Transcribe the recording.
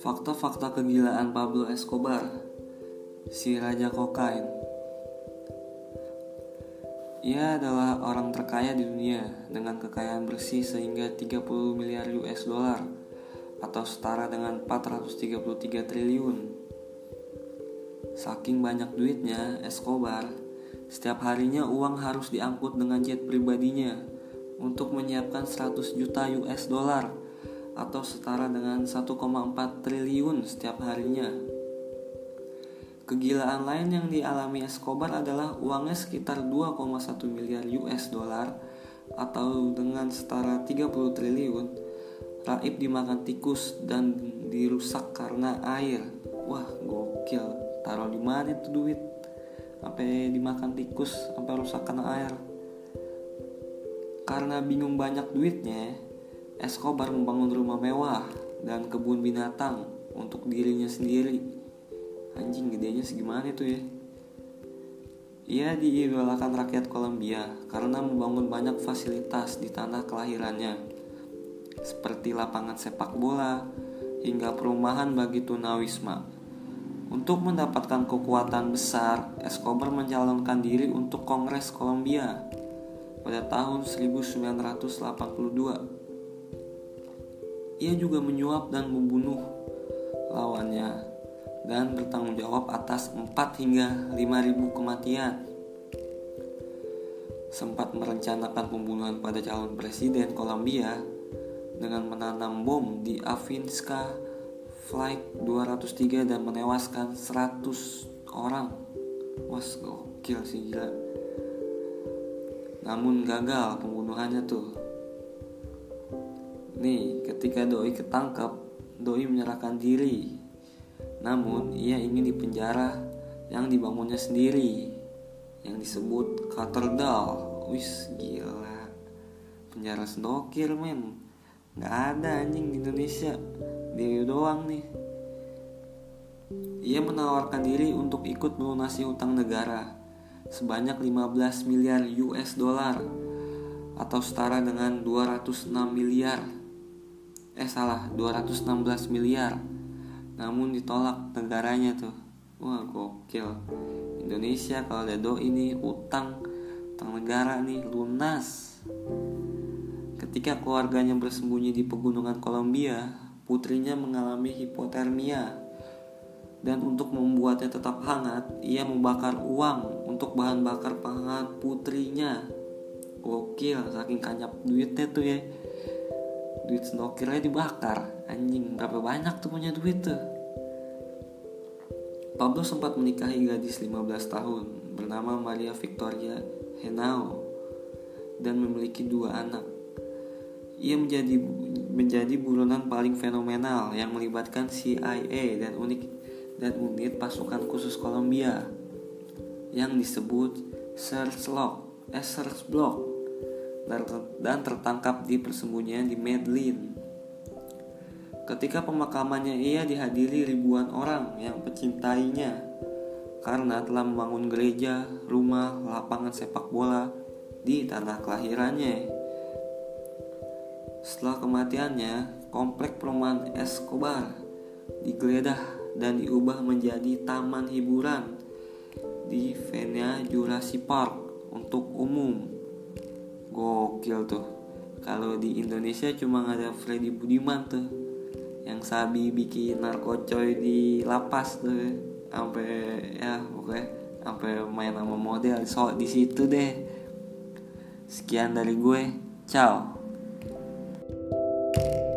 Fakta-fakta kegilaan Pablo Escobar, si raja kokain. Ia adalah orang terkaya di dunia dengan kekayaan bersih sehingga 30 miliar US dollar atau setara dengan 433 triliun. Saking banyak duitnya, Escobar setiap harinya uang harus diangkut dengan jet pribadinya untuk menyiapkan 100 juta US dollar atau setara dengan 1,4 triliun setiap harinya. Kegilaan lain yang dialami Escobar adalah uangnya sekitar 2,1 miliar US dollar atau dengan setara 30 triliun raib dimakan tikus dan dirusak karena air. Wah, gokil. Taruh di mana itu duit? Sampai dimakan tikus, sampai rusak karena air. Karena bingung banyak duitnya, Escobar membangun rumah mewah dan kebun binatang untuk dirinya sendiri. Anjing gedenya segimana itu ya? Ia diidolakan rakyat Kolombia karena membangun banyak fasilitas di tanah kelahirannya, seperti lapangan sepak bola hingga perumahan bagi tunawisma. Untuk mendapatkan kekuatan besar, Escobar mencalonkan diri untuk Kongres Kolombia pada tahun 1982 ia juga menyuap dan membunuh lawannya dan bertanggung jawab atas 4 hingga 5000 kematian. Sempat merencanakan pembunuhan pada calon presiden Kolombia dengan menanam bom di Avinska Flight 203 dan menewaskan 100 orang. Was gokil sih gila. Namun gagal pembunuhannya tuh Nih, ketika doi ketangkap, doi menyerahkan diri. Namun, ia ingin dipenjara yang dibangunnya sendiri, yang disebut katedral. Wis gila. Penjara sendokir, men. Gak ada anjing di Indonesia. Dia doang nih. Ia menawarkan diri untuk ikut melunasi hutang negara sebanyak 15 miliar US dollar atau setara dengan 206 miliar. Eh salah 216 miliar. Namun ditolak negaranya tuh. Wah gokil. Indonesia kalau ada do ini utang utang negara nih lunas ketika keluarganya bersembunyi di pegunungan Kolombia putrinya mengalami hipotermia. Dan untuk membuatnya tetap hangat ia membakar uang untuk bahan bakar penghangat putrinya. Gokil saking kanyap duitnya tuh ya. Duit snokirnya dibakar. Anjing berapa banyak tuh punya duit tuh? Pablo sempat menikahi gadis 15 tahun bernama Maria Victoria Henao dan memiliki dua anak. Ia menjadi menjadi buronan paling fenomenal yang melibatkan CIA dan unik dan unit pasukan khusus Kolombia yang disebut Search Lock, eh, Search Block dan tertangkap di persembunyian di Medellin. Ketika pemakamannya ia dihadiri ribuan orang yang mencintainya karena telah membangun gereja, rumah, lapangan sepak bola di tanah kelahirannya. Setelah kematiannya, komplek perumahan Escobar digeledah dan diubah menjadi taman hiburan di Venia Jurassic Park untuk umum. Gokil tuh. Kalau di Indonesia cuma ada Freddy Budiman tuh yang sabi bikin narkocoy di lapas tuh. Sampai ya pokoknya sampai main sama model. So di situ deh. Sekian dari gue. Ciao you